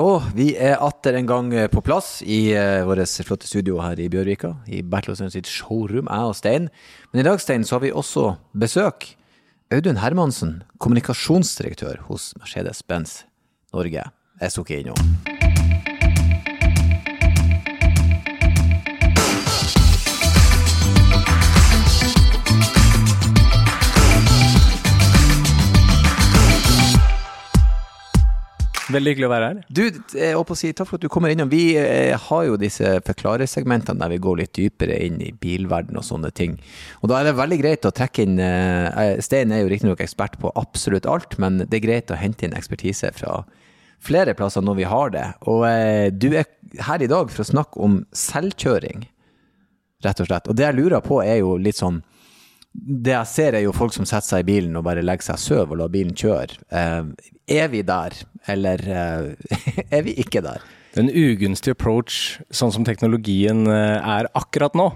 Og vi er atter en gang eh, på plass i uh, vårt flotte studio her i Bjørvika. I Bertelsen sitt showroom, jeg og Stein. Men i dag, Stein, så har vi også besøk. Audun Hermansen, kommunikasjonsdirektør hos Mercedes-Benz Norge. Så ikke innom. Veldig hyggelig å være her. Du, jeg å si takk for at du kommer innom. Vi eh, har jo disse forklarersegmentene der vi går litt dypere inn i bilverden og sånne ting. Og da er det veldig greit å trekke inn eh, Stein er jo riktignok ekspert på absolutt alt, men det er greit å hente inn ekspertise fra flere plasser når vi har det. Og eh, du er her i dag for å snakke om selvkjøring, rett og slett. Og det jeg lurer på er jo litt sånn det jeg ser, er jo folk som setter seg i bilen og bare legger seg søv og lar bilen kjøre. Eh, er vi der, eller eh, er vi ikke der? En ugunstig approach, sånn som teknologien eh, er akkurat nå,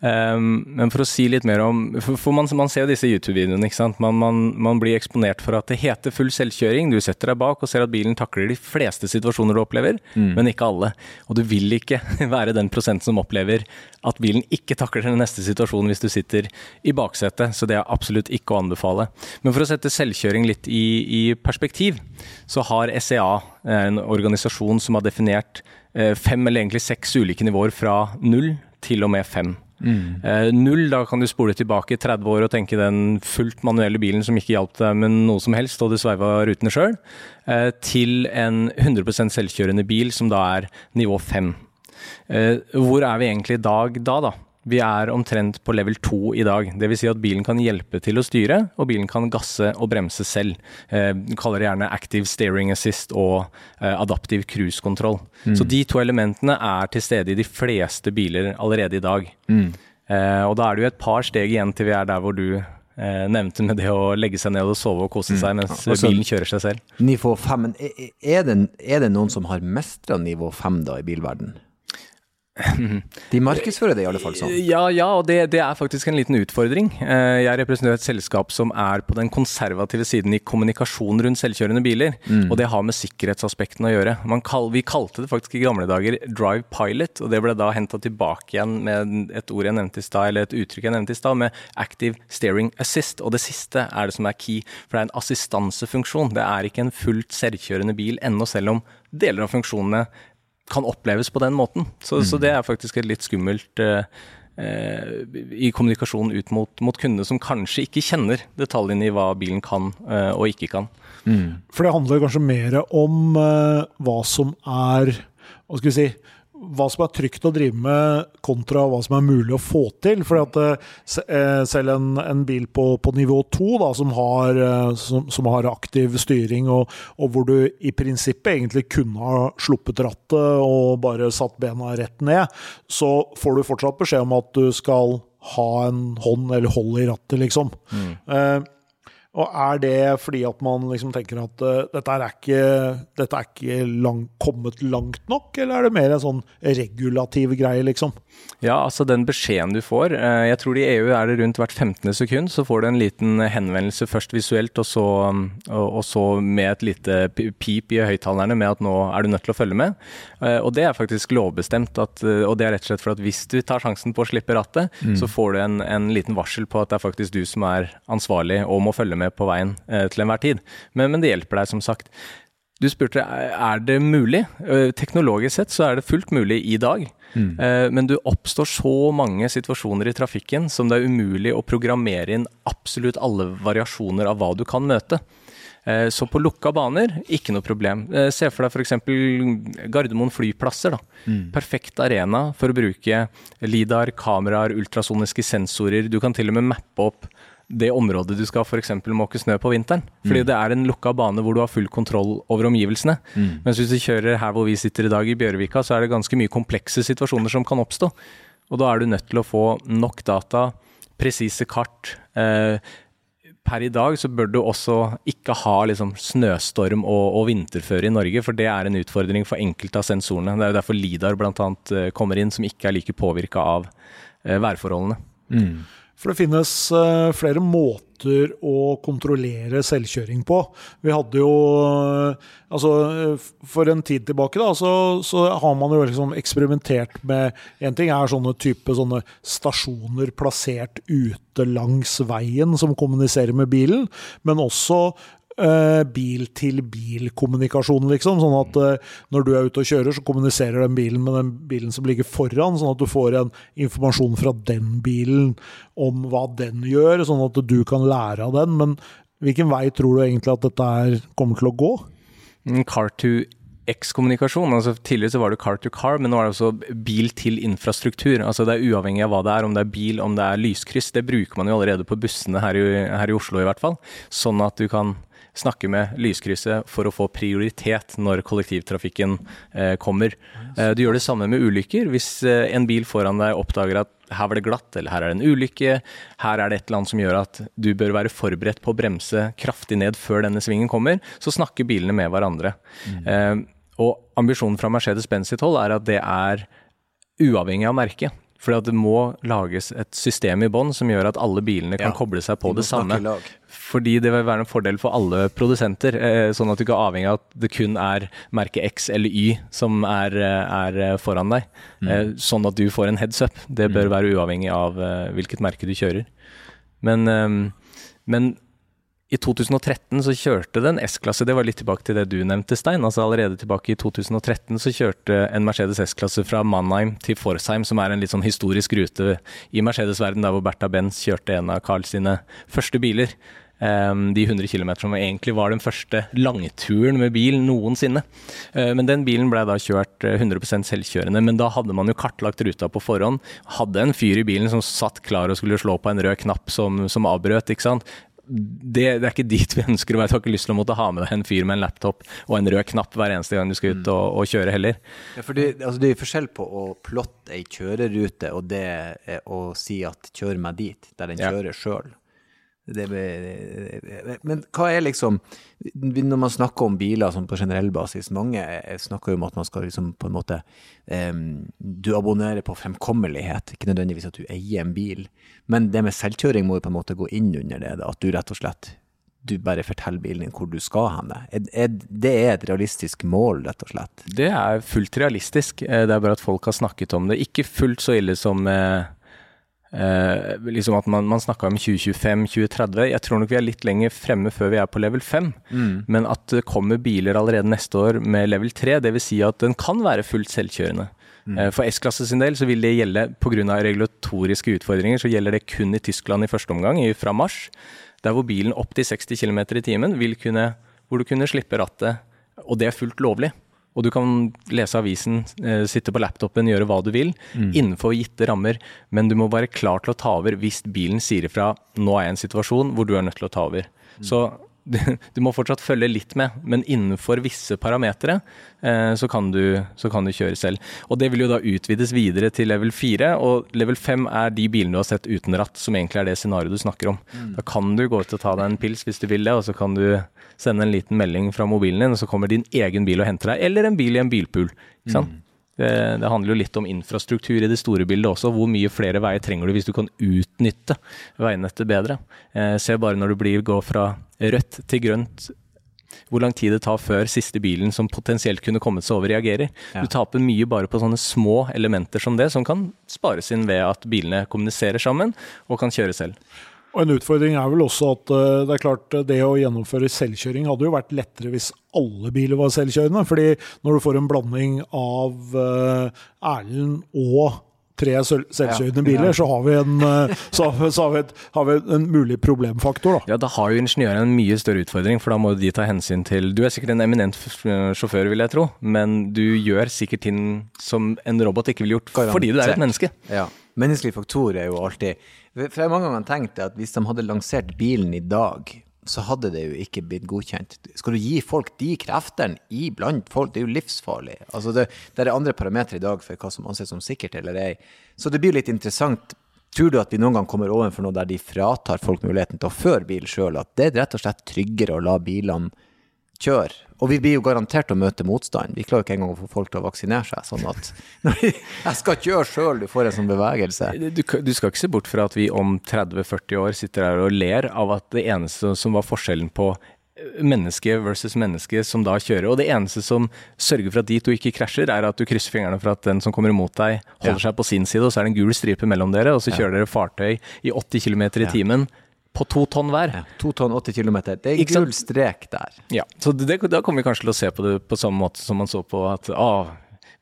Um, men for å si litt mer om For, for man, man, ser jo disse YouTube-videoene. ikke sant? Man, man, man, blir eksponert for at det heter full selvkjøring. Du setter deg bak og ser at bilen takler de fleste situasjoner du opplever, mm. men ikke alle. Og du vil ikke være den prosenten som opplever at bilen ikke takler den neste situasjonen hvis du sitter i baksetet. Så det er absolutt ikke å anbefale. Men for å sette selvkjøring litt i, i perspektiv, så har SEA, en organisasjon som har definert eh, fem eller egentlig seks ulike nivåer fra null til og med fem. Mm. Uh, null, da kan du spole tilbake 30 år og tenke den fullt manuelle bilen som ikke hjalp deg med noe som helst, og du sveiva rutene sjøl, eh, til en 100% selvkjørende bil som da er nivå 5. Uh, eh, hvor er vi egentlig i dag da, da? Vi er omtrent på level 2 i dag. Dvs. Si at bilen kan hjelpe til å styre, og bilen kan gasse og bremse selv. Eh, kaller det gjerne active steering assist og eh, adaptiv cruise control. Mm. Så de to elementene er til stede i de fleste biler allerede i dag. Mm. Eh, og da er det jo et par steg igjen til vi er der hvor du eh, nevnte med det å legge seg ned og sove og kose seg mm. mens ja, bilen kjører seg selv. Nivå 5, men er det, er det noen som har mestra nivå 5 da i bilverden? De markedsfører det i alle fall sånn? Ja, ja og det, det, er faktisk en liten utfordring. Eh, jeg representerer et selskap som er på den konservative siden i kommunikasjon rundt selvkjørende biler. Mm. Og det har med sikkerhetsaspektene å gjøre. Kall, vi kalte det faktisk i gamle dager Drive Pilot, og det ble da henta tilbake igjen med et ord jeg nevnte i stad, eller et uttrykk jeg nevnte i stad, med Active Steering Assist. Og det siste er det som er key, for det er en assistansefunksjon. Det er ikke en fullt selvkjørende bil ennå, selv om deler av funksjonene kan oppleves på den måten. Så, mm. så det er faktisk et litt skummelt eh, i kommunikasjon ut mot, mot kundene som kanskje ikke kjenner detaljene i hva bilen kan eh, og ikke kan. Mm. For det handler kanskje mer om eh, hva som er hva skal vi si, hva som er trygt å drive med, kontra hva som er mulig å få til. Fordi at eh, Selv en, en bil på, på, nivå to, da, som, har, eh, som, som har aktiv styring, og, og, hvor du i prinsippet egentlig kunne ha sluppet rattet og bare satt bena rett ned, så får du fortsatt beskjed om at du skal ha en hånd eller hold i rattet, liksom. Mm. Eh, og er det fordi at man liksom tenker at uh, dette er ikke, dette er ikke lang, kommet langt nok, eller er det mer en sånn regulativ greie, liksom? Ja, altså den beskjeden du får uh, Jeg tror i EU er det rundt hvert 15. sekund, så får du en liten henvendelse først visuelt, og så, og, og så med et lite pip i høyttalerne med at nå er du nødt til å følge med. Uh, og det er faktisk lovbestemt, at, og det er rett og slett for at hvis du tar sjansen på å slippe rattet, mm. så får du en, en liten varsel på at det er faktisk du som er ansvarlig og må følge med med på veien eh, til enhver tid. Men, men det hjelper deg, som sagt. Du spurte er det mulig. Eh, teknologisk sett så er det fullt mulig i dag. Mm. Eh, men du oppstår så mange situasjoner i trafikken som det er umulig å programmere inn absolutt alle variasjoner av hva du kan møte. Så på lukka baner, ikke noe problem. Se for deg f.eks. Gardermoen flyplasser. Mm. Perfekt arena for å bruke LIDAR, kameraer, ultrasoniske sensorer. Du kan til og med mappe opp det området du skal f.eks. måke snø på vinteren. Fordi mm. det er en lukka bane hvor du har full kontroll over omgivelsene. Mm. Mens hvis du kjører her hvor vi sitter i dag, i Bjørvika, så er det ganske mye komplekse situasjoner som kan oppstå. Og da er du nødt til å få nok data, presise kart. Eh, per i dag så bør du også ikke ha liksom, snøstorm og, og, vinterføre i Norge, for det er en utfordring for enkelte av sensorene. Det er jo derfor Lidar bl.a. Eh, kommer inn, som ikke er like påvirka av eh, værforholdene. Mm. For det finnes uh, flere måter å kontrollere selvkjøring på. Vi hadde jo uh, Altså, for en tid tilbake, da, så, så har man jo liksom eksperimentert med En ting er sånne type sånne stasjoner plassert ute langs veien som kommuniserer med bilen, men også bil-til-bil-kommunikasjon, liksom. Sånn at uh, når du er ute og kjører, så kommuniserer den bilen med den bilen som ligger foran, sånn at du får en informasjon fra den bilen om hva den gjør, sånn at du kan lære av den. Men hvilken vei tror du egentlig at dette her kommer til å gå? Mm, car to X-kommunikasjon. altså Tidligere så var det car to car, men nå er det også bil til infrastruktur. altså Det er uavhengig av hva det er, om det er bil, om det er lyskryss. Det bruker man jo allerede på bussene her i, her i Oslo i hvert fall. Sånn at du kan snakke med lyskrysset for å få prioritet når kollektivtrafikken eh, kommer. Eh, du gjør det samme med ulykker. Hvis eh, en bil foran deg oppdager at her var det glatt, eller her er det en ulykke, her er det et eller annet som gjør at du bør være forberedt på å bremse kraftig ned før denne svingen kommer, så snakker bilene med hverandre. Mm. Eh, og ambisjonen fra Mercedes-Benz sitt hold er at det er uavhengig av merket. Fordi at det må lages et system i bånn som gjør at alle bilene kan ja, koble seg på det samme. Fordi det vil være en fordel for alle produsenter, eh, sånn at du ikke er avhengig av at det kun er merke X eller Y som er, eh, er eh, foran deg. Mm. Sånn at du får en heads up. Det bør mm. være uavhengig av hvilket merke du kjører. Men, men i 2013 så kjørte det en S-klasse, det var litt tilbake til det du nevnte, Stein. altså Allerede tilbake i 2013 så kjørte en Mercedes S-klasse fra Mannheim til Forsheim, som er en litt sånn historisk rute i Mercedes-verden, der hvor Bertha Benz kjørte en av Carl sine første biler. Um, de 100 km som egentlig var den første langturen med bil noensinne. Uh, men den bilen ble da kjørt 100 eh, selvkjørende, men da hadde man jo kartlagt ruta på forhånd. Hadde en fyr i bilen som satt klar og skulle slå på en rød knapp som, som avbrøt. ikke sant? Det, det, er ikke dit vi ønsker å være. Du har ikke lyst til å måtte ha med deg en fyr med en laptop og en rød knapp hver eneste gang du skal ut og, og kjøre heller. Ja, for det, altså det er forskjell på å plotte ei kjørerute og det å si at 'kjør meg dit', der den kjører ja. Sjøl. Men hva er liksom Når man snakker om biler sånn på generell basis, mange snakker jo om at man skal liksom på en måte um, Du abonnerer på fremkommelighet, ikke nødvendigvis at du eier en bil. Men det med selvkjøring må jo på en måte gå inn under det. Da, at du rett og slett du bare forteller bilen din hvor du skal hen. Det er et realistisk mål, rett og slett? Det er fullt realistisk. Eh, det er bare at folk har snakket om det. Ikke fullt så ille som eh, Eh, liksom at Man, man snakka om 2025-2030. Jeg tror nok vi er litt lenger fremme før vi er på level 5. Mm. Men at det kommer biler allerede neste år med level 3, dvs. Si at den kan være fullt selvkjørende. Mm. Eh, for S-klasse sin del så vil det gjelde pga. regulatoriske utfordringer, så gjelder det kun i Tyskland i første omgang, fra mars. Der hvor bilen opp til 60 km i timen vil kunne, hvor du kunne slippe rattet, og det er fullt lovlig og du kan lese avisen, eh, sitte på laptopen, gjøre hva du vil, mm. innenfor gitte rammer, men du må være klar til å ta over hvis bilen sier ifra 'nå er jeg i en situasjon hvor du er nødt til å ta over'. Mm. Så du må fortsatt følge litt med, men innenfor visse parametere eh, så, kan du, så kan du kjøre selv. Og Det vil jo da utvides videre til level 4, og level 5 er de bilene du har sett uten ratt, som egentlig er det scenarioet du snakker om. Mm. Da kan du gå ut og ta deg en pils hvis du vil det, og så kan du sende en liten melding fra mobilen din, og så kommer din egen bil og henter deg, eller en bil i en bilpool. Ikke sant? Mm. Det, det, handler jo litt om infrastruktur i det store bildet også. Hvor mye flere veier trenger du hvis du kan utnytte veinettet bedre? Eh, se bare når du blir, går fra rødt til grønt, hvor lang tid det tar før siste bilen som potensielt kunne kommet seg over, reagerer. Ja. Du taper mye bare på sånne små elementer som det, som kan spares inn ved at bilene kommuniserer sammen og kan kjøre selv. Og En utfordring er vel også at uh, det er klart det å gjennomføre selvkjøring hadde jo vært lettere hvis alle biler var selvkjørende. fordi når du får en blanding av uh, Erlend og tre selvkjørende biler, så har vi en, så har, så har vi et, har vi en mulig problemfaktor. Da. Ja, da har jo ingeniørene en mye større utfordring, for da må de ta hensyn til Du er sikkert en eminent sjåfør, vil jeg tro, men du gjør sikkert ting som en robot ikke ville gjort, fordi du er et menneske. Ja. Menneskelig faktor er jo alltid for jeg har mange ganger tenkt at hvis de hadde lansert bilen i dag, så hadde det jo ikke blitt godkjent. Skal du gi folk de kreftene iblant folk? Det er jo livsfarlig. Altså det, det er andre parametere i dag for hva som anses som sikkert eller ei. Så det blir litt interessant. Tror du at vi noen gang kommer overfor noe der de fratar folk muligheten til å føre bil sjøl? At det er rett og slett tryggere å la bilene kjøre. Og vi blir jo garantert å møte motstand. Vi klarer jo ikke engang å få folk til å vaksinere seg. Sånn at jeg skal kjøre sjøl, du får en sånn bevegelse. Du, du, skal ikke se bort fra at vi om 30-40 år sitter her og ler av at det eneste som var forskjellen på menneske versus menneske som da kjører. Og det eneste som sørger for at de to ikke krasjer, er at du krysser fingrene for at den som kommer imot deg, holder ja. seg på sin side, og så er det en gul stripe mellom dere, og så kjører ja. dere fartøy i 80 km i timen. Ja på to tonn hver. Ja, to tonn, 80 km. Det er gull strek der. Ja, så det, Da kommer vi kanskje til å se på det på samme måte som man så på at å,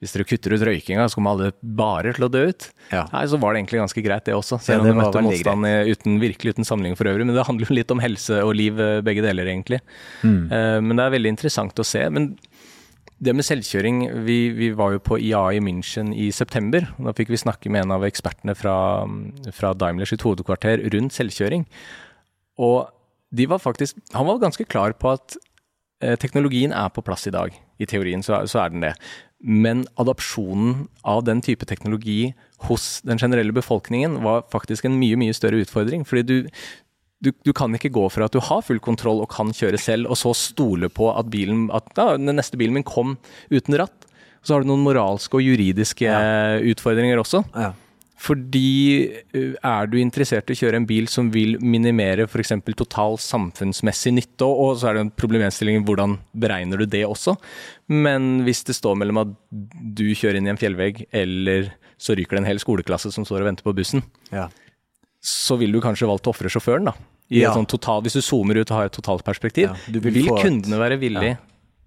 hvis dere kutter ut røykinga, så kommer alle bare til å dø ut. Ja. Nei, Så var det egentlig ganske greit, det også. Selv om ja, det, møtte motstand uten, virkelig uten sammenligning for øvrig. Men det handler jo litt om helse og liv, eh, begge deler, egentlig. Mm. Uh, men det er veldig interessant å se. Men det med selvkjøring vi, vi, var jo på IA i München i september. Da fikk vi snakke med en av ekspertene fra, fra Daimler sitt hovedkvarter rundt selvkjøring. Og var faktisk, han var ganske klar på at eh, teknologien er på plass i dag. I teorien så, så, er den det. Men adopsjonen av den type teknologi hos den generelle befolkningen var faktisk en mye mye større utfordring. fordi du, du, du, kan ikke gå fra at du har full kontroll og kan kjøre selv, og så stole på at, bilen, at ja, den neste bilen min kom uten ratt. Så har du noen moralske og juridiske ja. utfordringer også. Ja. Fordi er du interessert i å kjøre en bil som vil minimere f.eks. total samfunnsmessig nytte, og så er det en problemstilling hvordan beregner du det også. Men hvis det står mellom at du kjører inn i en fjellvegg, eller så ryker det en hel skoleklasse som står og venter på bussen, ja så vil du kanskje valgt å ofre sjåføren, da. Ja. Sånn total, hvis du zoomer ut og har et totalperspektiv. Ja, vil, vil kundene være villige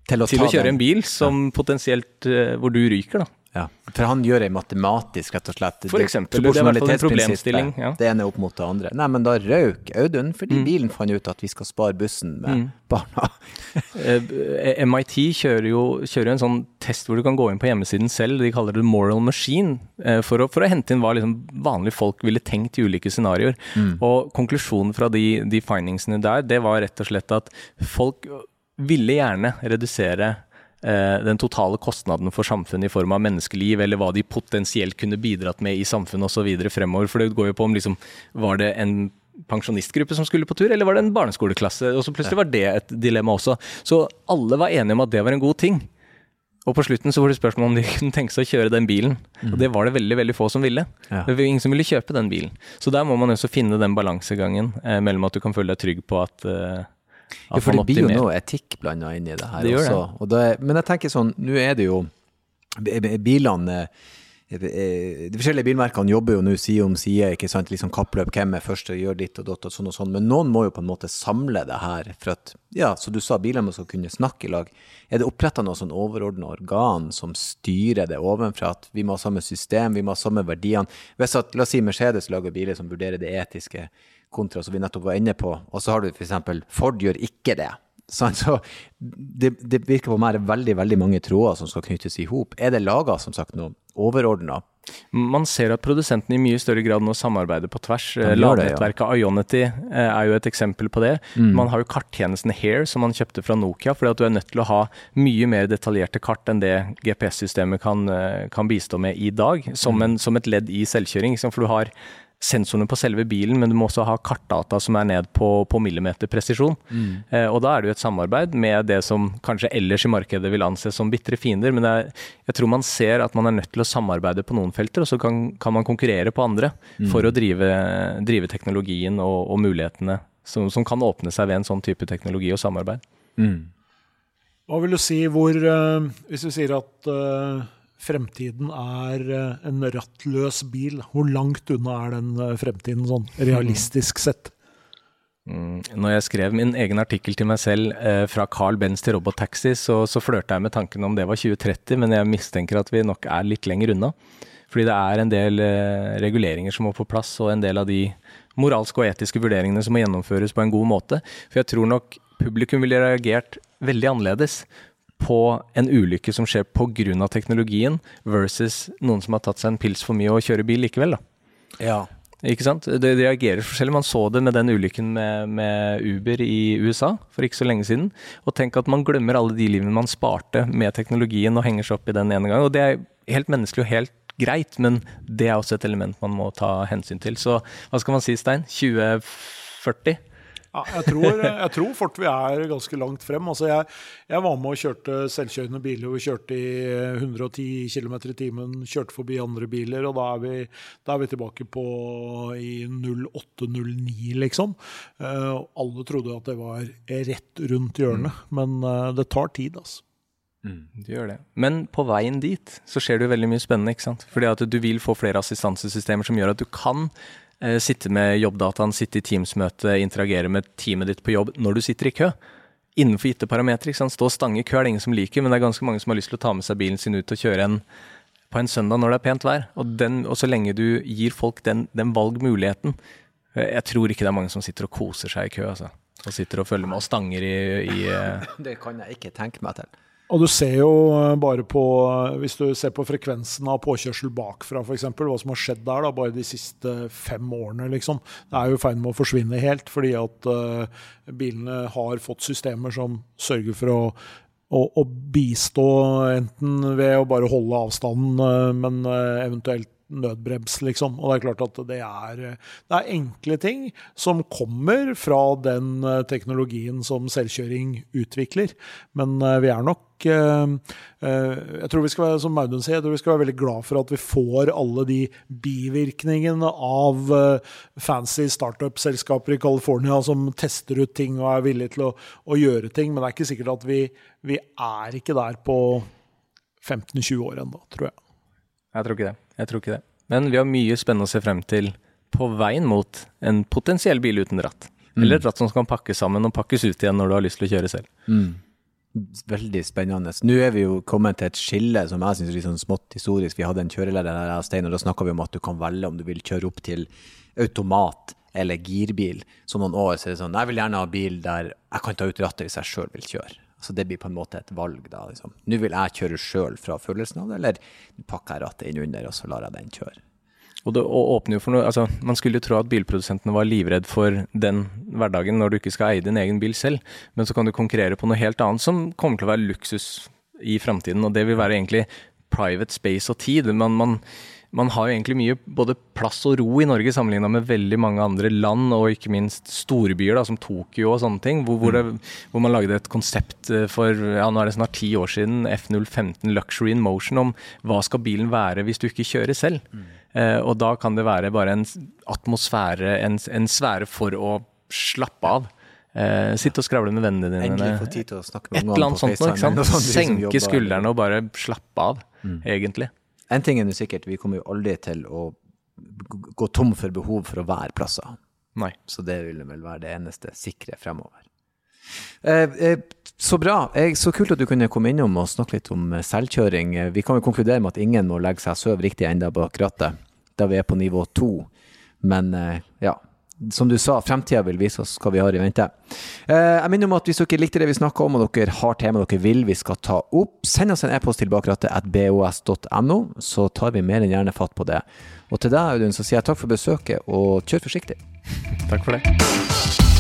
til, å, til å, kjøre en bil som potensielt uh, hvor du ryker, da? Ja, for han gjør ei matematisk, rett og slett. For eksempel, det, det er i en problemstilling. Ja. Det ene opp mot det andre. Nei, men da røyk Audun fordi mm. bilen fant ut at vi skal spare bussen med mm. barna. Eh, MIT kjører jo, kjører en sånn test hvor du kan gå inn på hjemmesiden selv, de kaller det Moral Machine, eh, for å, for å hente inn hva liksom vanlige folk ville tenkt i ulike scenarioer. Mm. Og konklusjonen fra de, de findingsene der, det var rett og slett at folk ville gjerne redusere Eh, den totale kostnaden for samfunnet i form av menneskeliv, eller hva de potensielt kunne bidratt med i samfunnet osv. fremover. For det går jo på om liksom, var det en pensjonistgruppe som skulle på tur, eller var det en barneskoleklasse? Og så plutselig var det et dilemma også. Så alle var enige om at det var en god ting. Og på slutten så var det spørsmål om de kunne tenke seg å kjøre den bilen. Og det var det veldig veldig få som ville. Ja. Det var ingen som ville kjøpe den bilen. Så der må man også finne den balansegangen eh, mellom at du kan føle deg trygg på at eh, ja, for det blir jo noe etikk blanda inn i det her det også. Det. Det, men jeg tenker sånn, nå er det jo Bilene eh, De forskjellige bilmerkene jobber jo nå side om side, ikke sant, liksom kappløp, hvem er først å gjøre ditt og datt og sånn og sånn, men noen må jo på en måte samle det her. For at, ja, så du sa bilene må kunne snakke i lag. Er det oppretta noe sånn overordna organ som styrer det ovenfra, at vi må ha samme system, vi må ha samme verdiene? Hvis at, La oss si Mercedes lager biler som vurderer det etiske kontra som vi nettopp var inne på, og så har du f.eks. Ford gjør ikke det. Så det, det, virker på meg veldig veldig mange tråder som skal knyttes i hop. Er det laga som sagt noe overordna? Man ser at produsentene i mye større grad nå samarbeider på tvers. Ladnettverket ja. Ionity eh, er jo et eksempel på det. Mm. Man har jo karttjenesten Hair som man kjøpte fra Nokia, fordi at du er nødt til å ha mye mer detaljerte kart enn det GPS-systemet kan, eh, kan, bistå med i dag, som, mm. en, som et ledd i selvkjøring. For du har sensorene på selve bilen, men du må også ha kartdata som er ned på, på millimeterpresisjon. Mm. Eh, og da er det jo et samarbeid med det som kanskje ellers i markedet vil anses som bitre fiender. Men er, jeg tror man ser at man er nødt til å samarbeide på noen felter, og så kan, kan man konkurrere på andre mm. for å drive, drive teknologien og, og mulighetene som, som, kan åpne seg ved en sånn type teknologi og samarbeid. Mm. Hva vil du si hvor uh, Hvis du sier at uh fremtiden er eh, en rattløs bil. Hvor langt unna er den eh, fremtiden sånn realistisk sett? Mm, når jeg skrev min egen artikkel til meg selv eh, fra Carl Benz til robottaxi, så, så flørta jeg med tanken om det var 2030, men jeg mistenker at vi nok er litt lenger unna. Fordi det er en del eh, reguleringer som må på plass, og en del av de moralske og etiske vurderingene som må gjennomføres på en god måte. For jeg tror nok publikum ville reagert veldig annerledes på en ulykke som skjer pga. teknologien, versus noen som har tatt seg en pils for mye og kjører bil likevel. da. Ja. Ikke sant? Det reagerer forskjellig. Man så det med den ulykken med, med, Uber i USA for ikke så lenge siden. Og tenk at man glemmer alle de livene man sparte med teknologien og henger seg opp i den ene gang. Og det er helt menneskelig og helt greit, men det er også et element man må ta hensyn til. Så hva skal man si, Stein? 2040? Ja, jeg, tror, jeg tror fort vi er ganske langt frem. Altså jeg, jeg var med og kjørte selvkjørende biler. Vi kjørte i 110 km i timen, kjørte forbi andre biler. Og da er vi, da er vi tilbake på i 08-09, liksom. Uh, alle trodde at det var rett rundt hjørnet, mm. men uh, det tar tid, altså. Mm, det gjør det. Men på veien dit så skjer det jo veldig mye spennende. ikke sant? Fordi at du vil få flere assistansesystemer som gjør at du kan eh, sitte med jobbdataen, sitte i Teams-møte, interagere med teamet ditt på jobb når du sitter i kø. Innenfor gitte parametere. Stå og stange i kø er det ingen som liker, men det er ganske mange som har lyst til å ta med seg bilen sin ut og kjøre en på en søndag når det er pent vær. Og, den, og så lenge du gir folk den, den valgmuligheten eh, Jeg tror ikke det er mange som sitter og koser seg i kø, altså. Og sitter og følger med og stanger i, i eh, Det kan jeg ikke tenke meg til. Og du ser jo eh, bare på eh, Hvis du ser på frekvensen av påkjørsel bakfra, f.eks., hva som har skjedd der da, bare de siste fem årene, liksom. Det er jo i ferd med å forsvinne helt, fordi at uh, bilene har fått systemer som sørger for å, å, bistå enten ved å bare holde avstanden, men eventuelt nødbrems, liksom. Og det er klart at det er, det er enkle ting som kommer fra den teknologien som selvkjøring utvikler. Men vi er nok eh, jeg tror vi skal være som Maudun sier, jeg tror vi skal være veldig glad for at vi får alle de bivirkningene av fancy startup-selskaper i California som tester ut ting og er villige til å, å, gjøre ting. Men det er ikke sikkert at vi, vi er ikke der på 15-20 år ennå, tror jeg. Jeg tror ikke det. Jeg tror ikke det. Men vi har mye spennende å se frem til på veien mot en potensiell bil uten ratt. Mm. Eller et ratt som kan pakkes sammen og pakkes ut igjen når du har lyst til å kjøre selv. Mm. Veldig spennende. Nå er vi jo kommet til et skille som jeg syns er litt sånn smått historisk. Vi hadde en kjørelærer her, Stein, og da snakka vi om at du kan velge om du vil kjøre opp til automat eller girbil. Så noen år så er det sånn Jeg vil gjerne ha bil der jeg kan ta ut rattet hvis jeg sjøl vil kjøre. Så det blir på en måte et valg, da. Liksom. Nå vil jeg kjøre sjøl fra følelsen av det, eller pakker jeg rattet inn under, og så lar jeg den kjøre. Og det åpner jo for noe, altså Man skulle jo tro at bilprodusentene var livredd for den hverdagen når du ikke skal eie din egen bil selv, men så kan du konkurrere på noe helt annet som kommer til å være luksus i framtiden. Og det vil være egentlig private space og tid. Man, man, man har jo egentlig mye både plass og ro i Norge sammenligna med veldig mange andre land, og ikke minst storbyer da, som Tokyo og sånne ting, hvor, hvor, det, hvor, man lagde et konsept eh, for ja, nå er det snart ti år siden, F015 Luxury in Motion, om hva skal bilen være hvis du ikke kjører selv. Mm. Eh, og da kan det være bare en atmosfære, en, en sfære for å slappe av. Eh, sitte og skravle med vennene dine. Endelig få tid til å snakke med ungene på FaceTime. Senke skuldrene og bare slappe av, mm. egentlig. En ting er nå sikkert, vi kommer jo aldri til å gå tom for behov for å være plasser. Nei. Så det vil vel være det eneste sikre fremover. Eh, eh, så bra. Så kult at du kunne komme innom og snakke litt om eh, selvkjøring. Vi kan jo konkludere med at ingen må legge seg søv riktig enda bak rattet, da vi er på nivå to. Men ja, som du sa, fremtida vil vise oss hva vi har i vente. Jeg minner om at hvis dere likte det vi snakka om, og dere har tema dere vil vi skal ta opp, send oss en e-post til bakrattet.bos.no, så tar vi mer enn gjerne fatt på det. Og til deg, Audun, så sier jeg takk for besøket, og kjør forsiktig. Takk for det.